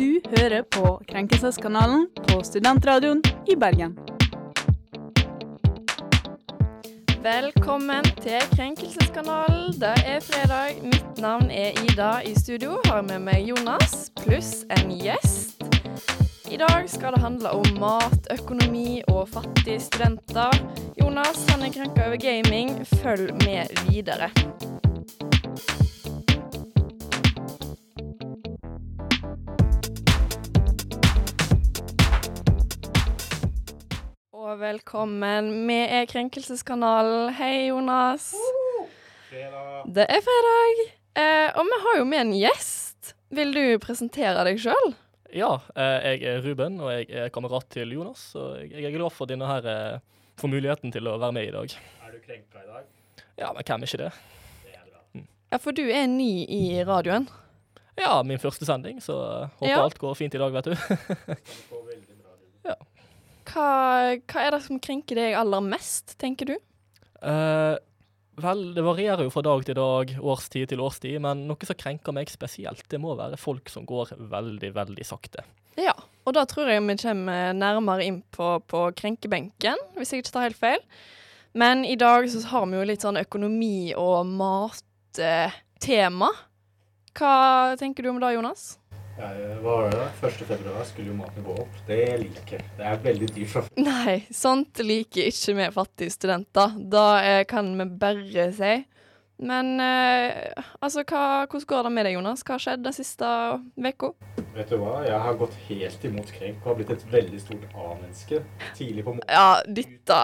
Du hører på Krenkelseskanalen på Studentradioen i Bergen. Velkommen til Krenkelseskanalen. Det er fredag. Mitt navn er Ida. I studio har jeg med meg Jonas pluss en gjest. I dag skal det handle om mat, økonomi og fattige studenter. Jonas han er krenka over gaming. Følg med videre. Og velkommen. Vi er Krenkelseskanalen. Hei, Jonas. Det er fredag. Eh, og vi har jo med en gjest. Vil du presentere deg sjøl? Ja, eh, jeg er Ruben, og jeg er kamerat til Jonas. Og jeg jeg er glad for denne her, eh, for muligheten til å være med i dag. Er du krenka i dag? Ja, men hvem er ikke det? Det er bra. Ja, for du er ny i radioen. Ja, min første sending, så eh, håper Ja. alt går fint i dag, vet du. Kan du få veldig bra lyd. Hva, hva er det som krenker deg aller mest, tenker du? Uh, vel, det varierer jo fra dag til dag, årstid til årstid, men noe som krenker meg spesielt, det må være folk som går veldig, veldig sakte. Ja, og da tror jeg vi kommer nærmere inn på, på krenkebenken, hvis jeg ikke tar helt feil. Men i dag så har vi jo litt sånn økonomi- og mattema. Hva tenker du om det, Jonas? Jeg var det 1. februar skulle jo maten gå opp. Det liker jeg. Det er veldig dyrt. Nei, sånt liker ikke vi fattige studenter. Da eh, kan vi bare si. Men eh, altså, hva, hvordan går det med deg, Jonas? Hva har skjedd den siste uka? Vet du hva? Jeg har gått helt imot krenk og har blitt et veldig stort A-menneske. Tidlig på morgenen. Ja, dette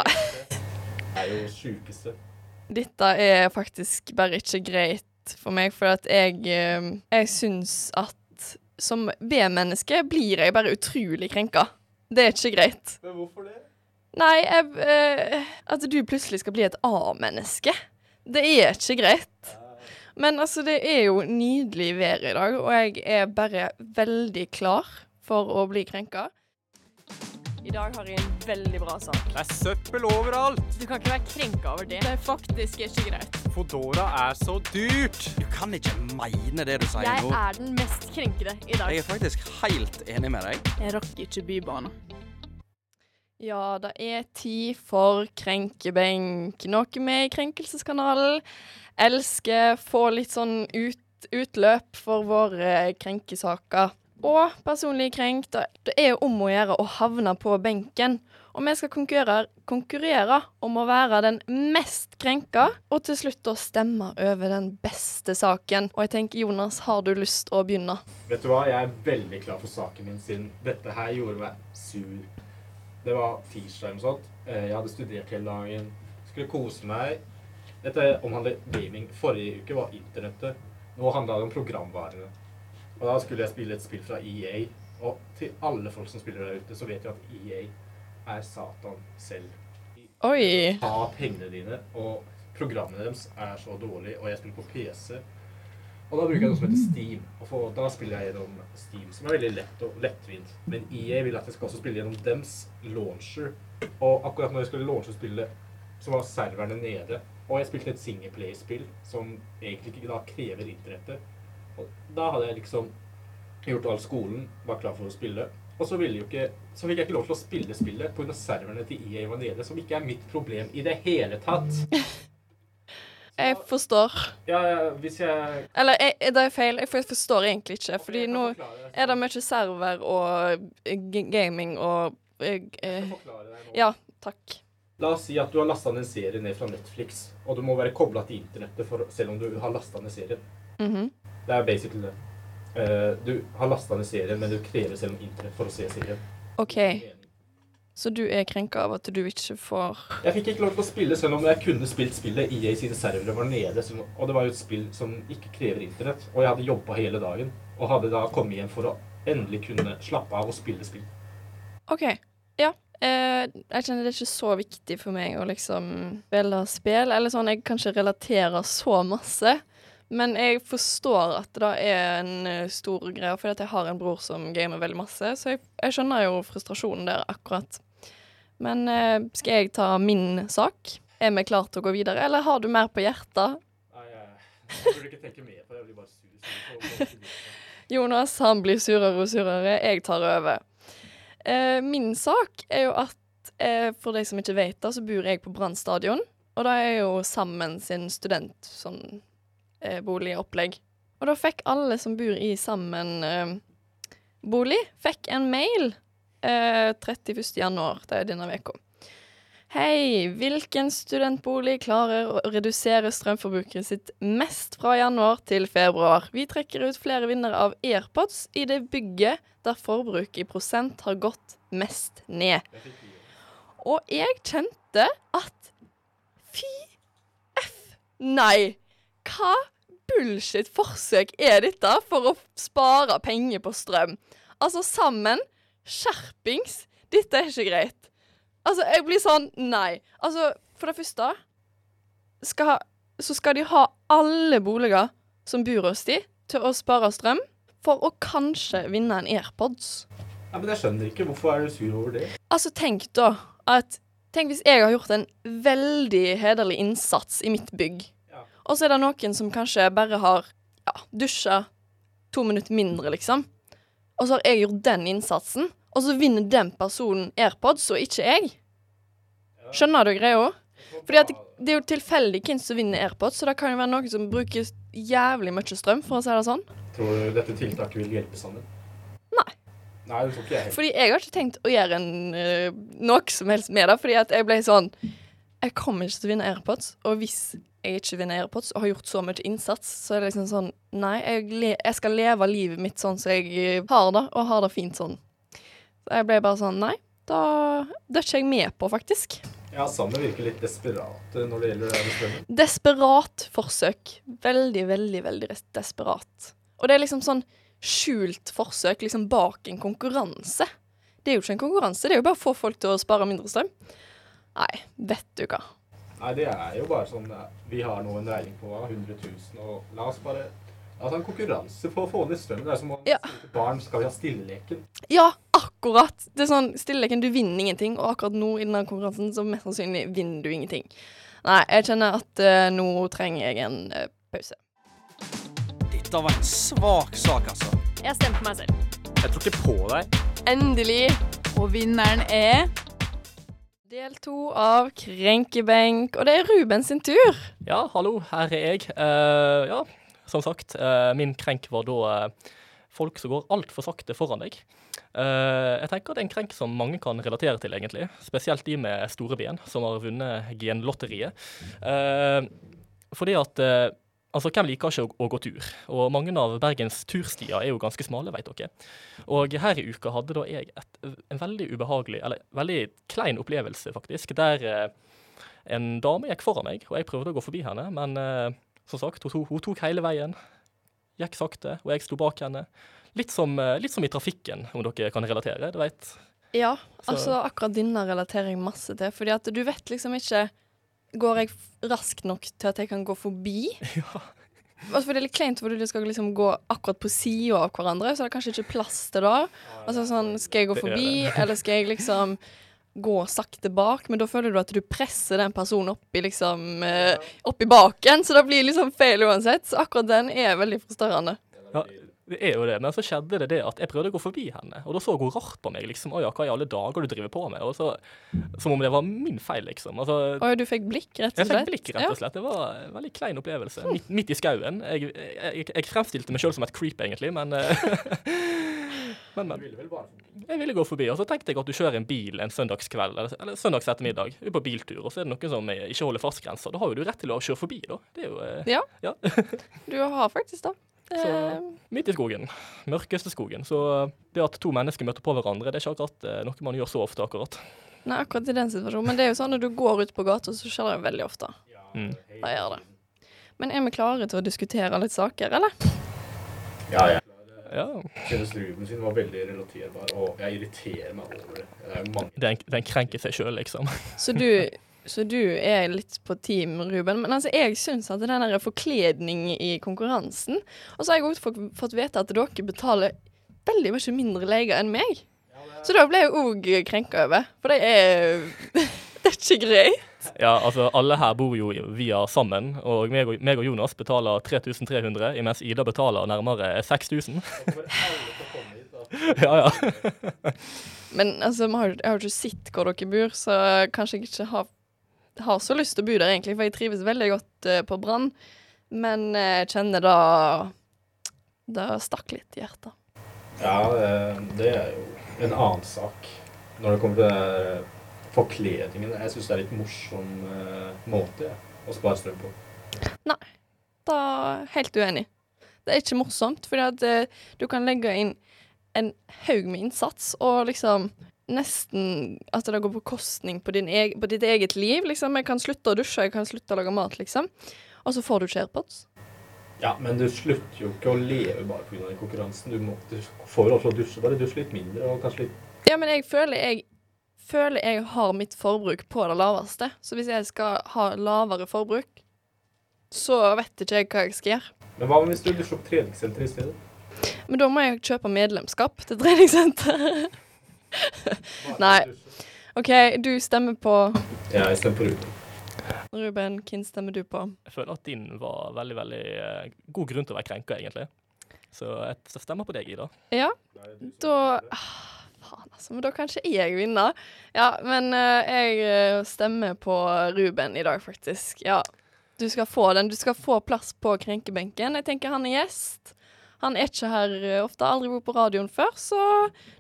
Det er jo sjukeste. Dette er faktisk bare ikke greit for meg, for at jeg eh, Jeg syns at som B-menneske blir jeg bare utrolig krenka. Det er ikke greit. Men hvorfor det? Nei, jeg, eh, at du plutselig skal bli et A-menneske. Det er ikke greit. Men altså, det er jo nydelig vær i dag, og jeg er bare veldig klar for å bli krenka. I dag har jeg en veldig bra sak. Det er søppel overalt! Du kan ikke være krenka over det. Det er faktisk ikke greit. Fodora er så dyrt! Du kan ikke mene det du sier nå. er den mest krenkede i dag. Jeg er faktisk helt enig med deg. Jeg rakk ikke Bybanen. Ja, det er tid for krenkebenk. Noe med i Krenkelseskanalen elsker få litt sånn ut, utløp for våre krenkesaker. Og personlig krenk, det er jo om å gjøre å havne på benken. Og vi skal konkurrere, konkurrere om å være den mest krenka, og til slutt å stemme over den beste saken. Og jeg tenker, Jonas, har du lyst å begynne? Vet du hva? Jeg er veldig klar for saken min siden dette her gjorde meg sur. Det var tirsdag eller noe sånt. Eh, Jeg hadde studert hele dagen. Skulle kose meg. Dette omhandler gaming. Forrige uke var internettet. Nå handler det om programvarene. Og da skulle jeg spille et spill fra EA. Og til alle folk som spiller der ute, så vet jeg at EA er Satan selv. Oi. Ta pengene dine, og programmene deres er så dårlige, og jeg spiller på PC. Og da bruker jeg noe som heter Steam, og for, da spiller jeg gjennom Steam, som er veldig lett og lettvint. Men EA vil at jeg skal også spille gjennom dems launcher. Og akkurat når jeg skulle launche spillet, så var serverne nede. Og jeg spilte et singleplay-spill som egentlig ikke da krever internettet. Og da hadde jeg liksom gjort all skolen, var klar for å spille. Og så, ville jo ikke, så fikk jeg ikke lov til å spille spillet pga. serverne til EA nede, som ikke er mitt problem i det hele tatt. Jeg forstår. Ja, hvis jeg Eller jeg, det er feil. Jeg forstår egentlig ikke. Fordi Jeg nå forklare er det mye server og eh, gaming og eh, Jeg skal eh, deg nå. Ja, takk. La oss si at du har lasta ned en serie ned fra Netflix, og du må være kobla til internettet selv om du har lasta ned serien. Mhm. Det er basically det. Eh, du har lasta ned serien, men du krever selv om internett for å se serien. OK, så du er krenka av at du ikke får Jeg fikk ikke lov til å spille selv om jeg kunne spilt spillet. EA sine servere var nede, og det var jo et spill som ikke krever internett. Og jeg hadde jobba hele dagen, og hadde da kommet hjem for å endelig kunne slappe av og spille spill. OK. Ja. Eh, jeg kjenner det er ikke så viktig for meg å liksom spille spill, eller sånn. Jeg kan ikke relatere så masse. Men jeg forstår at det er en eh, stor greie, for jeg har en bror som gamer veldig masse, så jeg, jeg skjønner jo frustrasjonen der akkurat. Men eh, skal jeg ta min sak? Er vi klare til å gå videre, eller har du mer på hjertet? Nei, jeg, jeg burde ikke tenke mer på det. Jeg blir bare sur. Jonas han blir surere og surere. Jeg tar over. Eh, min sak er jo at eh, for de som ikke vet det, så bor jeg på Brann stadion. Og det er jo Sammen sin student sånn boligopplegg. Og da fikk alle som bor i Sammen eh, bolig, fikk en mail eh, 31. januar, det er denne uka. Hei, hvilken studentbolig klarer å redusere strømforbruket sitt mest fra januar til februar? Vi trekker ut flere vinnere av AirPods i det bygget der forbruket i prosent har gått mest ned. Og jeg kjente at fy f nei. Hva bullshit forsøk er dette for å spare penger på strøm? Altså, sammen, skjerpings, dette er ikke greit. Altså, jeg blir sånn Nei. Altså, for det første skal, så skal de ha alle boliger som bor hos de, til å spare strøm, for å kanskje vinne en AirPods. Ja, men jeg skjønner ikke. Hvorfor er du sur over det? Altså, tenk da at Tenk hvis jeg har gjort en veldig hederlig innsats i mitt bygg. Og så er det noen som kanskje bare har ja, dusja to minutter mindre, liksom. Og så har jeg gjort den innsatsen, og så vinner den personen AirPods, og ikke jeg. Skjønner du greia? Fordi at det, er jo tilfeldig hvem som vinner AirPods, så det kan jo være noen som bruker jævlig mye strøm, for å si det sånn. Tror du dette tiltaket vil hjelpe sammen? Nei. Nei, det tror ikke jeg. Fordi jeg har ikke tenkt å gjøre en, eh, noe som helst med det, fordi at jeg ble sånn Jeg kommer ikke til å vinne AirPods, og hvis jeg ikke vinner AirPods og har gjort så mye innsats, så er det liksom sånn Nei, jeg, jeg skal leve livet mitt sånn som jeg eh, har det, og har det fint sånn. Så jeg ble bare sånn Nei, da er ikke jeg med på, faktisk. Ja, Sammen virker litt desperat når det gjelder det med strømmen. Desperat forsøk. Veldig, veldig, veldig desperat. Og det er liksom sånn skjult forsøk liksom bak en konkurranse. Det er jo ikke en konkurranse, det er jo bare å få folk til å spare mindre strøm. Nei, vet du hva. Nei, det er jo bare sånn eh, Vi har nå en regning på 100 000, og la oss bare La oss ha en konkurranse på å få ned strømmen. Det er som om Ja. barn skal vi ha stilleleken. Ja, akkurat! Det er sånn stilleleken, du vinner ingenting, og akkurat nå i denne konkurransen så mest sannsynlig vinner du ingenting. Nei, jeg kjenner at uh, nå trenger jeg en uh, pause. Dette var en svak sak, altså. Jeg stemte meg selv. Jeg tror ikke på deg. Endelig Og vinneren er del to av Krenkebenk, og det er Ruben sin tur. Ja, hallo, her er jeg. Uh, ja, som sagt, uh, min krenk var da uh, folk som går altfor sakte foran deg. Jeg tenker det er en krenk som mange kan relatere til, egentlig. Spesielt de med store ben, som har vunnet genlotteriet. Fordi at Altså, hvem liker ikke å, å gå tur? Og mange av Bergens turstier er jo ganske smale, vet dere. Og her i uka hadde da jeg et, en veldig ubehagelig, eller veldig klein opplevelse, faktisk, der eh, en dame gikk foran meg, og jeg prøvde å gå forbi henne, men eh, som sagt, hun, hun tok hele veien. Gikk sakte, og jeg sto bak henne. Litt som, eh, litt som i trafikken, om dere kan relatere. Du vet. Ja, Så- altså akkurat denne relaterer jeg masse til, fordi at du vet liksom ikke Går jeg raskt nok til at jeg kan gå forbi? Ja. Altså, for det er litt kleint fordi du skal liksom gå akkurat på sida av hverandre, så det er kanskje ikke plass til det. Altså sånn, Skal jeg gå forbi, eller skal jeg liksom gå sakte bak? Men da føler du at du presser den personen oppi liksom eh, oppi baken, så det blir liksom feil uansett. Så akkurat den er veldig forstørrende. Ja, det er jo det, men så skjedde det det at jeg prøvde å gå forbi henne, og da så hun rart på meg, liksom. Å ja, hva i alle dager du driver på med? Og så, som om det var min feil, liksom. Altså, Og du fikk blikk, rett og jeg slett? fikk blikk, rett og slett. Det var en veldig klein opplevelse. Midt, midt i skauen. Jeg, jeg, jeg fremstilte meg sjøl som et creep, egentlig, men eh, Men, men. Jeg ville gå forbi, og så tenkte jeg at du kjører en bil en søndagskveld, eller, eller søndags ettermiddag, på biltur, og så er det noen som eh, ikke holder fartsgrensa. Da har jo du rett til å kjøre forbi, da. Det er jo eh, Ja. ja. Du har faktisk det. Så- Eh, midt i skogen. Mørkeste skogen. Så det at to mennesker møter på hverandre, det er ikke akkurat eh, noe man gjør så ofte, akkurat. Nei, akkurat i den situasjonen. Men det er jo sånn når du går ut på gata, så skjer det veldig ofte. Mm. Da gjør det. Men er vi klare til å diskutere litt saker, eller? Ja, Ja. synes Ruben sin var veldig relaterbar, og jeg irriterer meg over det. Det er mange Det er en, det er en krenk i seg sjøl, liksom. Så du, så du er litt på team, Ruben. Men altså, jeg syns at den der forkledning i konkurransen Og så har jeg også fått, vite at dere betaler veldig mye mindre leger enn meg. Så da ble jeg òg krenka over. For det er Det er ikke greit. Ja, altså alle her bor jo via sammen, og meg og, meg og Jonas betaler 3300, mens Ida betaler nærmere 6000. Da kommer alle til komme hit, da. Ja, ja. Men altså, jeg har jo ikke sett hvor dere bor, så kanskje jeg ikke har, har så lyst til å bo der, egentlig. For jeg trives veldig godt uh, på Brann. Men jeg jeg kjenner da Det stakk litt i hjertet. Ja, eh, det er jo en annen sak. Når det kommer til eh, forkledningen. Jeg syns det er litt morsom eh, måte ja, å spare strøm på. Nei. Da helt uenig. Det er ikke morsomt, fordi at eh, du kan legge inn en haug med innsats, og liksom nesten at det går på kostning på, din eg på ditt eget liv. Liksom. Jeg kan slutte å dusje, jeg kan slutte å lage mat, liksom. Og så får du ikke AirPods. Ja, men du slutter jo ikke å leve bare pga. den konkurransen. Du, må, du får lov til å dusje. Bare dusj litt mindre og kanskje litt Ja, men jeg føler jeg føler jeg har mitt forbruk på det laveste. Så hvis jeg skal ha lavere forbruk, så vet ikke jeg hva jeg skal gjøre. Men hva hvis du dusjer på treningssenteret i stedet? Men da må jeg kjøpe medlemskap til treningssenter. Nei. OK, du stemmer på Ja, jeg stemmer på Ruben. Ruben. Hvem stemmer du på? Jeg føler at din var veldig, veldig eh, god grunn til å være krenka, egentlig. Så jeg stemmer på deg, Ida. Ja, da ah, Faen, altså. Men da kan ikke jeg vinne. Ja, men eh, jeg eh, stemmer på Ruben i dag, faktisk. Ja. Du skal få den. Du skal få plass på krenkebenken. Jeg tenker han er gjest. Han er ikke her ofte, har aldri vært på radioen før, så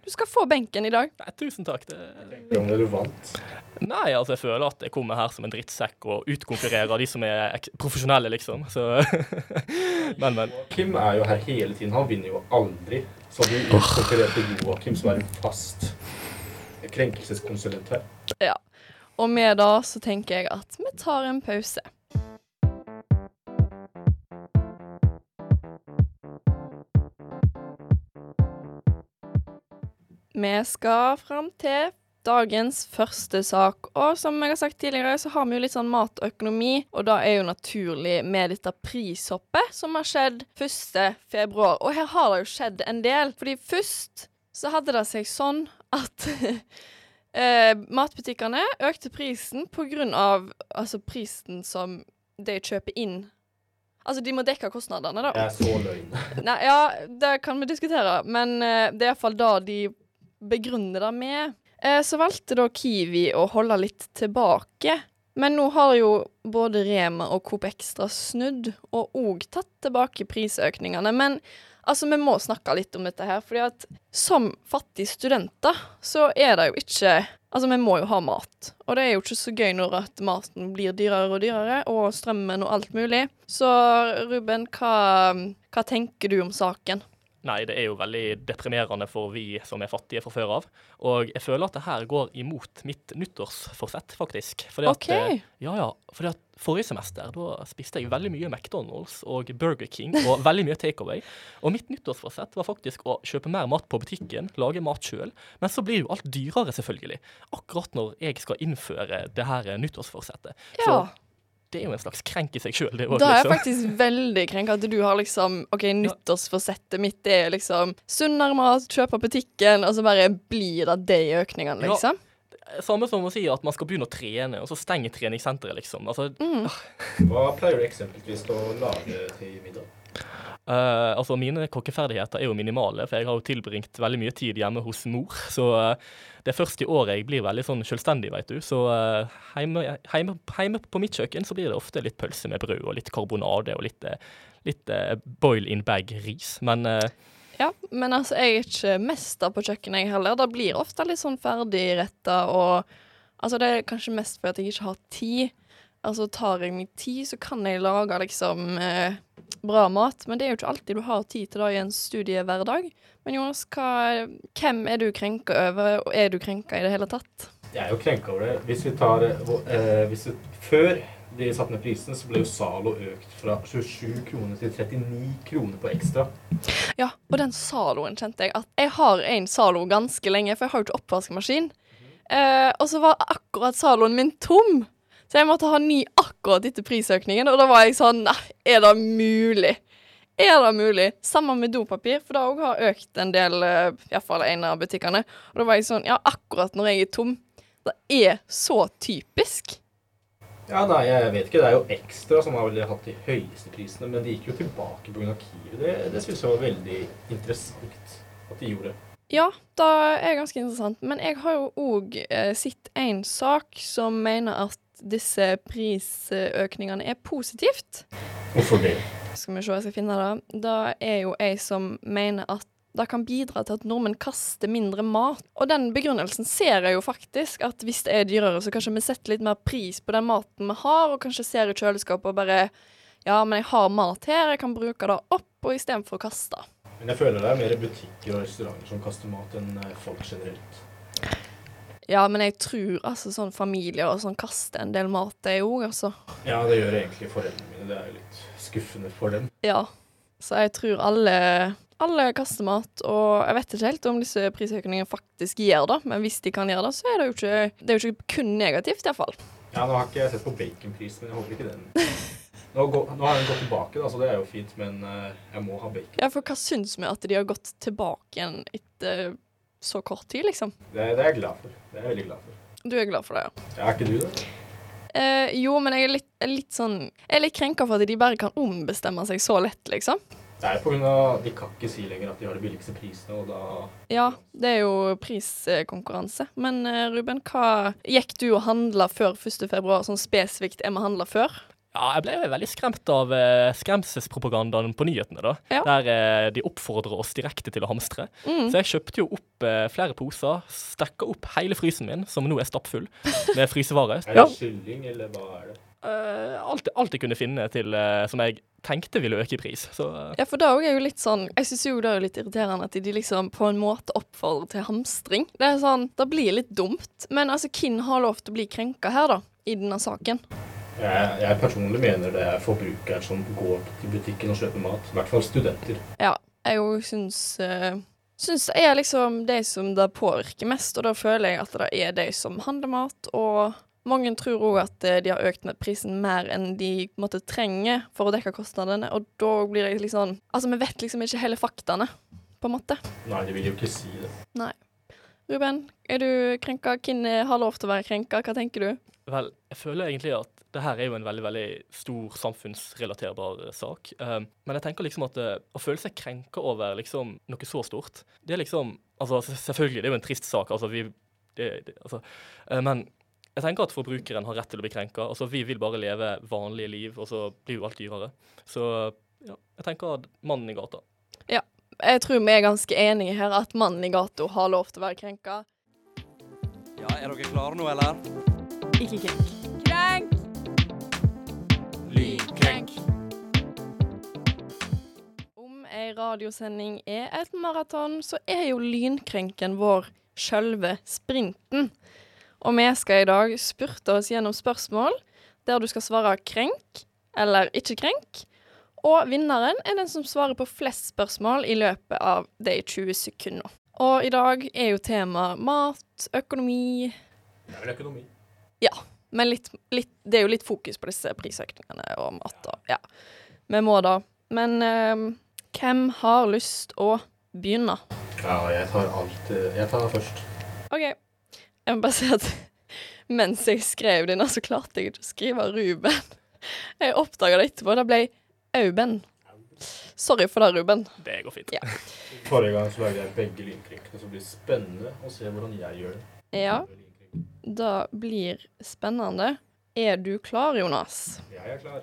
du skal få benken i dag. Nei, tusen takk. Det... Om du vant. Nei, altså, jeg føler at jeg kommer her som en drittsekk og utkonkurrerer de som er ek profesjonelle, liksom. Så Men, men. Kim er jo her hele tiden. Han vinner jo aldri. Så du utkonkurrerte Joakim, som er en fast krenkelseskonsulent her. Ja. Og med da så tenker jeg at vi tar en pause. Vi skal fram til dagens første sak. Og som jeg har sagt tidligere, så har vi jo litt sånn matøkonomi, og da er jo naturlig med dette prishoppet som har skjedd 1. februar. Og her har det jo skjedd en del, fordi først så hadde det seg sånn at eh, matbutikkene økte prisen på grunn av altså prisen som de kjøper inn. Altså, de må dekke kostnadene, da. Jeg er så løgn. Nei, ja, det kan vi diskutere, men eh, det er iallfall da de begrunner det med. Eh, så valgte da Kiwi å holde litt tilbake. Men nå har jo både Rema og Coop Extra snudd, og òg tatt tilbake prisøkningene. Men altså, vi må snakke litt om dette her, fordi at som fattige studenter, så er det jo ikke Altså, vi må jo ha mat. Og det er jo ikke så gøy når at maten blir dyrere og dyrere, og strømmen og alt mulig. Så Ruben, hva, hva tenker du om saken? Nei, det er jo veldig deprimerende for vi som er fattige fra før av. Og jeg føler at det her går imot mitt nyttårsforsett, faktisk. Fordi at, OK. eh, Ja, ja. Fordi at forrige semester da spiste jeg veldig mye McDonald's og Burger King og veldig mye takeaway. Og mitt nyttårsforsett var faktisk å kjøpe mer mat på butikken, lage mat sjøl. Men så blir jo alt dyrere, selvfølgelig. Akkurat når jeg skal innføre det her nyttårsforsettet. Ja. Så det er jo en slags krenk i seg sjøl, Da er jeg liksom. faktisk veldig krenka at du har liksom OK, nyttårsforsettet mitt det er liksom sunnere mat, kjøpe på butikken, og så bare blir det det i økningene, Ja. liksom. Samme som å si at man skal begynne å trene, og så stenger treningssenteret, liksom. Altså, Mm. Hva pleier du eksempelvis å lage til middag? Eh, altså Mine kokkeferdigheter er jo minimale, for jeg har jo tilbringt veldig mye tid hjemme hos mor. Så uh, det er først i året jeg blir veldig sånn selvstendig, vet du. Så uh, hjemme, hjemme, hjemme på mitt kjøkken så blir det ofte litt pølse med brød og litt karbonade og litt, litt boil in bag-ris. Men Ja, men altså, jeg er ikke mester på kjøkkenet, jeg heller. Det blir ofte litt sånn ferdigretta og Altså, det er kanskje mest fordi jeg ikke har tid. Altså, tar jeg meg tid, så kan jeg lage liksom eh, bra mat, men det er jo ikke alltid du har tid til det i en studiehverdag. Men Jonas, hva, hvem er du krenka over, og er du krenka i det hele tatt? Jeg er jo krenka over det. Hvis vi tar eh, hvis vi, Før de satte ned prisen, så ble jo Zalo økt fra 27 kroner til 39 kroner på ekstra. Ja, og den Zaloen kjente jeg at Jeg har en Zalo ganske lenge, for jeg har jo ikke oppvaskmaskin. Eh, og så var akkurat Zaloen min tom, så jeg måtte ha ny akkurat etter prisøkningen. Og da var jeg sånn Nei, er det mulig? Er det mulig? Sammen med dopapir, for det òg har økt en del, uh, iallfall en av butikkene. Og da var jeg sånn Ja, akkurat når jeg er tom. Det er så typisk. Ja, nei, jeg vet ikke. Det er jo Ekstra som har vel hatt de høyeste prisene, men de gikk jo tilbake pga. Kiwi. Det, det syns jeg var veldig interessant at de gjorde. Ja, det er ganske interessant. Men jeg har jo òg eh, sett en sak som mener at disse prisøkningene er positivt. Hvorfor det? Skal vi se, jeg skal finne det. Da er jo jeg som mener at det kan bidra til at nordmenn kaster mindre mat. Og den begrunnelsen ser jeg jo faktisk, at hvis det er dyrere, så kanskje vi setter litt mer pris på den maten vi har, og kanskje ser i kjøleskapet og bare Ja, men jeg har mat her, jeg kan bruke det opp, og istedenfor å kaste. Men jeg føler det er mer butikker og restauranter som kaster mat, enn eh, folk generelt. Ja, men jeg tror altså sånn familier og sånn kaster en del mat, det òg, altså. Ja, det gjør egentlig foreldrene mine. Det er jo litt skuffende for dem. Ja. Så jeg tror alle, alle kaster mat, og jeg vet ikke helt om disse prisøkningene faktisk gjør det, men hvis de kan gjøre det, så er det jo ikke, det er jo ikke kun negativt, iallfall. Ja, nå har ikke jeg sett på baconpris, men jeg håper ikke den Nå, går, nå har den gått tilbake, da, så det er jo fint, men eh, jeg må ha bacon. Ja, for hva syns vi at de har gått tilbake igjen etter så kort tid, liksom? Det, det er jeg glad for. Det er jeg veldig glad for. Du er glad for det, ja? Ja, er ikke du det? Eh, jo, men jeg er litt, litt sånn Jeg er litt krenka for at de bare kan ombestemme seg så lett, liksom. Det er pga. på grunn av De kan ikke si lenger at de har de billigste prisene, og da Ja, det er jo priskonkurranse. Men eh, Ruben, hva gikk du og handla før 1. februar, sånn spesifikt er vi handla før? Ja, jeg ble veldig skremt av eh, skremselspropagandaen på nyhetene, da. Ja. Der eh, de oppfordrer oss direkte til å hamstre. Mm. Så jeg kjøpte jo opp eh, flere poser, stakka opp hele frysen min, som nå er stappfull med frysevare. Er det Ja. kylling, eller hva er det? Eh, alt, alt jeg kunne finne til eh, som jeg tenkte ville øke i pris. Så eh, Ja, for det er jo litt sånn Jeg syns jo det er litt irriterende at de liksom på en måte oppfordrer til hamstring. Det er sånn Det blir litt dumt. Men altså, hvem har lov til å bli krenka her, da? I denne saken. Jeg, jeg personlig mener det er forbrukeren som går til butikken og kjøper mat. I hvert fall studenter. Ja, jeg òg syns uh, Syns det er liksom de som det påvirker mest, og da føler jeg at det er de som handler mat, og mange tror òg at eh, de har økt med prisen mer enn de på en måte, trenger for å dekke kostnadene, og da blir det litt sånn Altså, vi vet liksom ikke hele faktaene, på en måte. Nei, de vil jo ikke si det. Ruben, er du krenka? Hvem eh, har lov til å være krenka? Hva tenker du? vel, jeg føler egentlig at det her er jo en veldig veldig stor samfunnsrelaterbar sak. Eh, men jeg tenker liksom at eh, å føle seg krenka over liksom noe så stort, det er liksom Altså selvfølgelig, det er jo en trist sak, altså vi det, det, altså, eh, Men jeg tenker at forbrukeren har rett til å bli krenka. Altså, vi vil bare leve vanlige liv, og så blir jo alt dyrere. Så ja, jeg tenker at mannen i gata. Ja, Jeg tror vi er ganske enige her at mannen i gata har lov til å være krenka. Ja, er dere klare nå, eller? Ikke. Krenk! Lynkrenk. Om ei radiosending er et maraton, så er jo lynkrenken vår sjølve sprinten. Og vi skal i dag spurte oss gjennom spørsmål der du skal svare krenk eller ikke krenk. Og vinneren er den som svarer på flest spørsmål i løpet av de 20 sekundene. Og i dag er jo tema mat, økonomi Det er vel økonomi. Men litt, litt, det er jo litt fokus på disse prisøkningene og mat og Ja. Vi må da. Men eh, hvem har lyst å begynne? Ja, jeg tar alt eh, Jeg tar først. OK. Jeg må bare si at mens jeg skrev denne, så klarte jeg ikke å skrive Ruben. Jeg oppdaga det etterpå. Det ble Auben. Sorry for det, Ruben. Det går fint. Ja. Forrige gang så lagde jeg begge lynkrenkene, så det blir spennende å se hvordan jeg gjør det. Ja, det blir spennende. Er du klar, Jonas? Jeg er klar.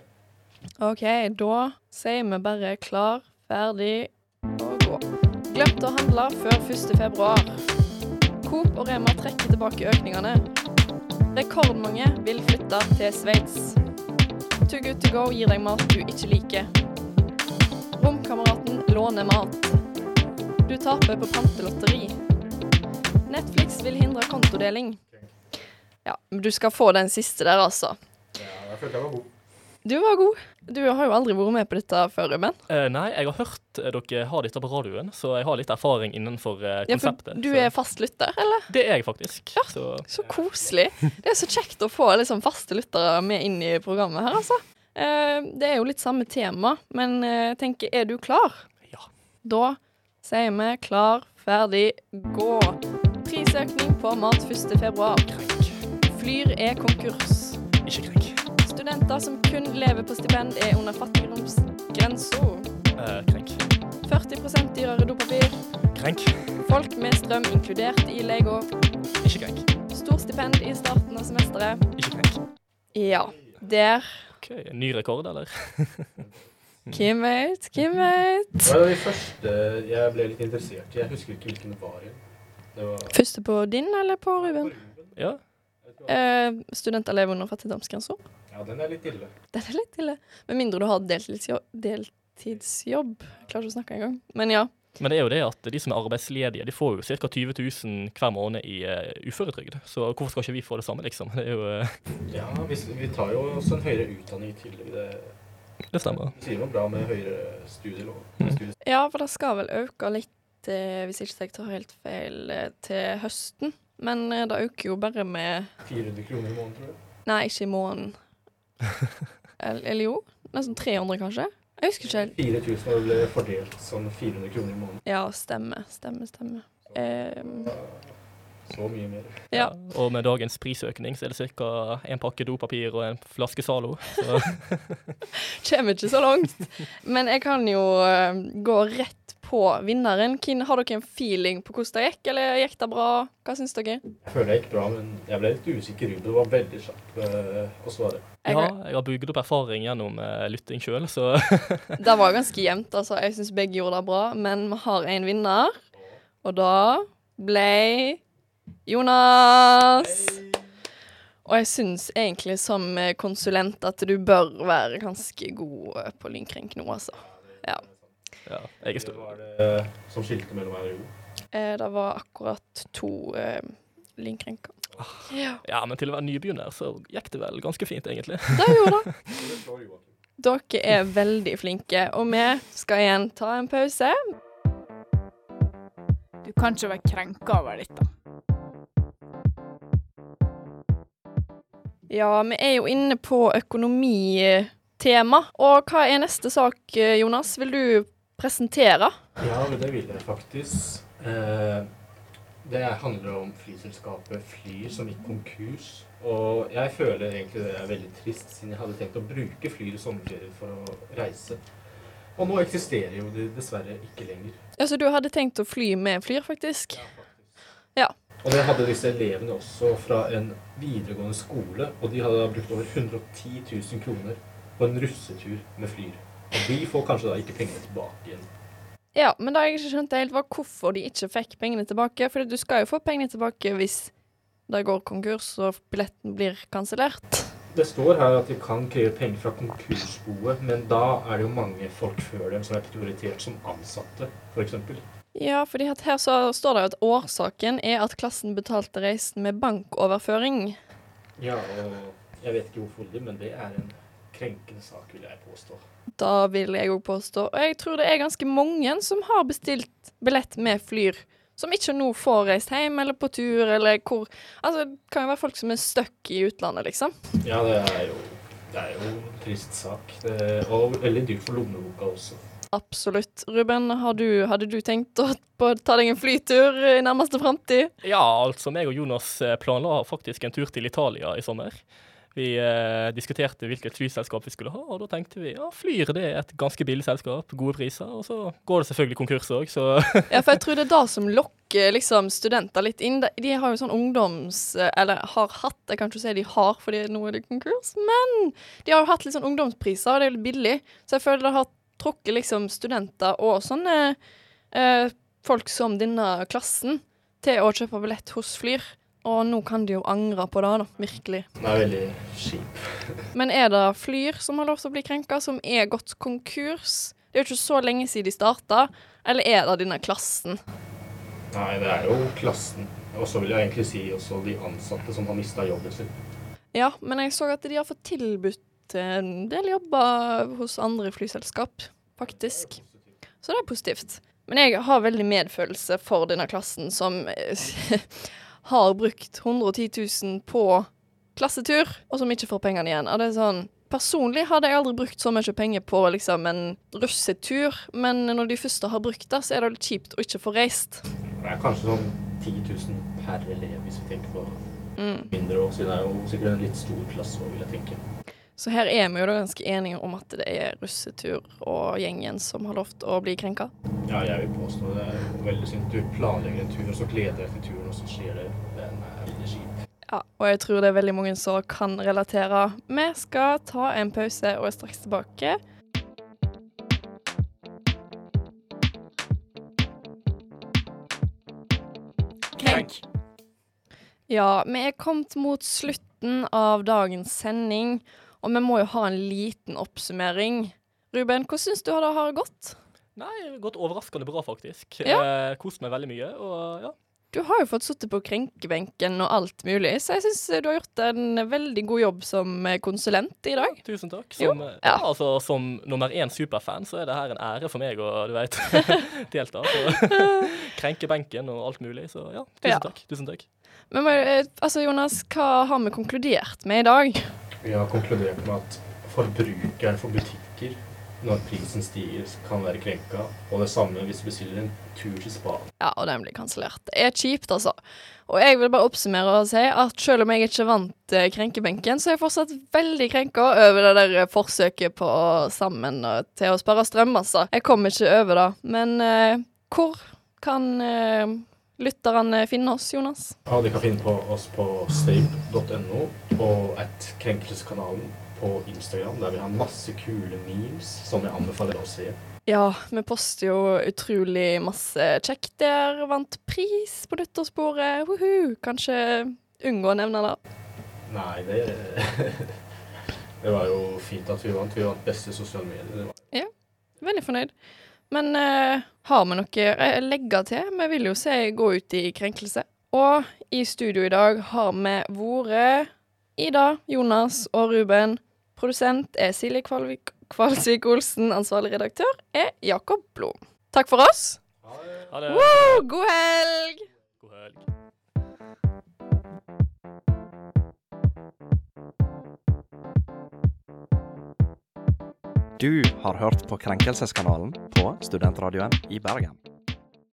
OK, da sier vi bare klar, ferdig og gå. Glemte å handle før 1. februar. Coop og Rema trekker tilbake økningene. Rekordmange vil flytte til Sveits. Too good to go gir deg mat du ikke liker. Romkameraten låner mat. Du taper på pantelotteri. Netflix vil hindre kontodeling. Ja, men du skal få den siste der, altså. Ja, jeg følte jeg var god. Du var god. Du har jo aldri vært med på dette før, Ruben. Eh, nei, jeg har hørt eh, dere har dette på radioen, så jeg har litt erfaring innenfor eh, Ja, for du så- er fast lytter, eller? Det er jeg faktisk. Ja. Så Så koselig. Det er så kjekt å få liksom faste lyttere med inn i programmet her, altså. Eh, det er jo litt samme tema, men eh, jeg tenker, er du klar? Ja. Da sier vi klar, ferdig, gå. Prisøkning på mat 1. februar. Flyr er konkurs. Ikke krenk. studenter som kun lever på stipend, er under fattigdomsgrensa. Uh, krenk. 40% dyrere dopapir. Krenk. Folk med strøm inkludert i Lego. Ikke krenk. Stort stipend i starten av semesteret. Ikke krenk. Ja, der. OK, ny rekord, eller? Hvem vet? Hvem vet? Det var de første jeg ble litt interessert i. Jeg husker ikke hvilken det var. Det var Første på din eller på Ruben? på Ruben? Ja. Eh, studenter lever under fattigdomsgrensa. Ja, den er litt ille. Den er litt ille. Med mindre du har deltidsjobb. deltidsjobb. Jeg klarer ikke å snakke engang. Men ja. Men det er jo det at de som er arbeidsledige, de får jo ca. 20 000 hver måned i uh, uføretrygd. Så hvorfor skal ikke vi få det samme, liksom? Det er jo uh, Ja, vi, vi tar jo også en høyere utdanning i tillegg. Det, Det stemmer. det sier noe bra med høyere studielov. Mm. Ja, for det skal vel øke litt, hvis ikke jeg tar helt feil, til høsten. Men eh, det øker jo bare med 400 kroner i måneden, tror jeg. Nei, ikke i måneden. Eller, eller jo? Nesten 300, kanskje? Jeg husker ikke helt. 4000 og ble fordelt sånn 400 kroner i måneden. Ja, stemmer. Stemmer, stemmer. Um, Så mye mer. ja. Og med dagens prisøkning så er det ca. en pakke dopapir og en flaske Zalo. Kommer ikke så langt. Men jeg kan jo eh, gå rett på vinneren. Hvem- Har dere en feeling på hvordan det gikk, eller gikk det bra? Hva syns dere? Jeg føler det gikk bra, men jeg ble litt usikker. Det var veldig kjapp eh, å svare. Ja, jeg har bygd opp erfaring gjennom uh, lytting sjøl, så Det var ganske jevnt, altså. Jeg syns begge gjorde det bra. Men vi har en vinner, og da ble Jonas. Og jeg syns egentlig som eh, konsulent at du bør være ganske god eh, på lynkrenk nå, altså. ja, jeg er Det Hva var det eh, som skilte mellom meg og jo? Eh, det var akkurat to eh, lynkrenker. Ja, Ja, men til å være nybegynner så gikk det vel ganske fint, egentlig. det gjorde det. Dere er veldig flinke, og vi skal igjen ta en pause. Du kan ikke være krenka over dette. Ja, vi er jo inne på økonomitema. Og hva er neste sak, eh, Jonas? Vil du presentere? Ja, det vil jeg faktisk. Eh, det handler om flyselskapet Flyr som gikk konkurs. Og jeg føler egentlig det er veldig trist, siden jeg hadde tenkt å bruke Flyr i sommerferie for å reise. Og nå eksisterer jo de dessverre ikke lenger. Ja, Så du hadde tenkt å fly med Flyr, faktisk? Ja. Og det hadde disse elevene også fra en videregående skole, og de hadde brukt over 110 000 kroner på en russetur med Flyr. Og de får kanskje da ikke pengene tilbake igjen. Ja, men da har jeg ikke skjønt helt, var hvorfor de ikke fikk pengene tilbake. For du skal jo få pengene tilbake hvis det går konkurs og billetten blir kansellert. Det står her at de kan kreve penger fra konkursboet, men da er det jo mange folk før dem som er prioritert som ansatte, f.eks. Ja, fordi her så står det jo at årsaken er at klassen betalte reisen med bankoverføring. Ja, og jeg vet ikke hvorfor det, men det er en krenkende sak, vil jeg påstå. Da vil jeg òg påstå. Og jeg tror det er ganske mange som har bestilt billett med Flyr, som ikke nå får reist hjem eller på tur, eller hvor Altså, det kan jo være folk som er stuck i utlandet, liksom. Ja, det er jo, det er jo en trist sak. Det, og veldig dyrt for lommeboka også. Absolutt. Ruben, har du, hadde du tenkt å på, ta deg en flytur i nærmeste framtid? Ja, altså meg og Jonas eh, planla faktisk en tur til Italia i sommer. Vi eh, diskuterte hvilket flyselskap vi skulle ha, og da tenkte vi ja, Flyr det er et ganske billig selskap, gode priser. Og så går det selvfølgelig konkurs òg, så Ja, for jeg tror det er det som lokker liksom, studenter litt inn. De, har jo sånn ungdoms... Eller har hatt, jeg kan ikke si de har fordi nå er det konkurs, men de har jo hatt litt sånn ungdomspriser, og det er litt billig. Så jeg føler det har trukket liksom studenter og sånne eh, folk som denne klassen til å kjøpe billett hos Flyr. Og nå kan de jo angre på det, da. Virkelig. Den er veldig kjip. Men er det Flyr som har lov til å bli krenka, som er gått konkurs? Det er jo ikke så lenge siden de starta. Eller er det denne klassen? Nei, det er jo klassen. Og så vil jeg egentlig si også de ansatte som har mista jobben sin. Ja, men jeg så at de har fått tilbudt en del jobber hos andre flyselskap, faktisk. Så det er positivt. Men jeg har veldig medfølelse for denne klassen som har brukt 110 000 på klassetur, og som ikke får pengene igjen. Og det er sånn Personlig hadde jeg aldri brukt så mye penger på liksom en russetur, men når de første har brukt det, så er det litt kjipt å ikke få reist. Det er kanskje sånn 10 000 per elev, hvis vi tenker på Mm. mindre år, siden det er jo sikkert en litt stor klasse òg, vil jeg tenke. Så her er vi jo da ganske enige om at det er russetur og gjengen som har lovt å bli krenka. Ja, jeg vil påstå det er veldig synd. Du planlegger en tur, og så gleder deg til turen, og så skjer det. Den er veldig kjip. Ja, og jeg tror det er veldig mange som kan relatere. Vi skal ta en pause og er straks tilbake. Krenk. Ja, vi er kommet mot slutten av dagens sending, og vi må jo ha en liten oppsummering. Ruben, hvordan syns du det har gått? Nei, det har gått overraskende bra, faktisk. Ja. Eh, Kost meg veldig mye. Og ja, Du har jo fått sittet på krenkebenken og alt mulig, så jeg syns du har gjort en veldig god jobb som konsulent i dag. tusen takk. Som, eh, ja. ja. altså, som nummer én superfan, så er det her en ære for meg å du vet, delta. Så, krenke benken og alt mulig. Så ja, tusen Ja. takk. Tusen takk. Men eh, altså, Jonas, hva har vi konkludert med i dag? Vi har konkludert med at forbrukeren for butikker, når prisen stiger, kan være krenka. Og det samme hvis du bestiller en tur til spa. Ja, og den blir kansellert. Det er kjipt, altså. Og jeg vil bare oppsummere og si at selv om jeg ikke vant eh, krenkebenken, så er jeg fortsatt veldig krenka over det der eh, forsøket på å sammen til å spare strøm, altså. Jeg kom ikke over det. Men eh, hvor kan eh, lytterne finne oss, Jonas? Ja, De kan finne på oss på stave.no og at Krenkelseskanalen på Instagram, der vi har masse kule memes som jeg anbefaler å se. Ja, vi poster jo utrolig masse kjekt der. Vant pris på nyttårsbordet. Woohoo! Kanskje unngå å nevne det. Nei, det Det var jo fint at vi vant. Vi vant beste sosiale medier. Det var. Veldig fornøyd. Men uh, har vi noe å legge til? Vi vil jo se gå ut i krenkelse. Og i studio i dag har vi vært Ida, Jonas og Ruben. Produsent er Silje Kvalvik Kvalsvik Olsen. Ansvarlig redaktør er Jakob Blom. Takk for oss. Ha det. Woo! God helg! God helg. Du har hørt på Krenkelseskanalen på Studentradioen i Bergen.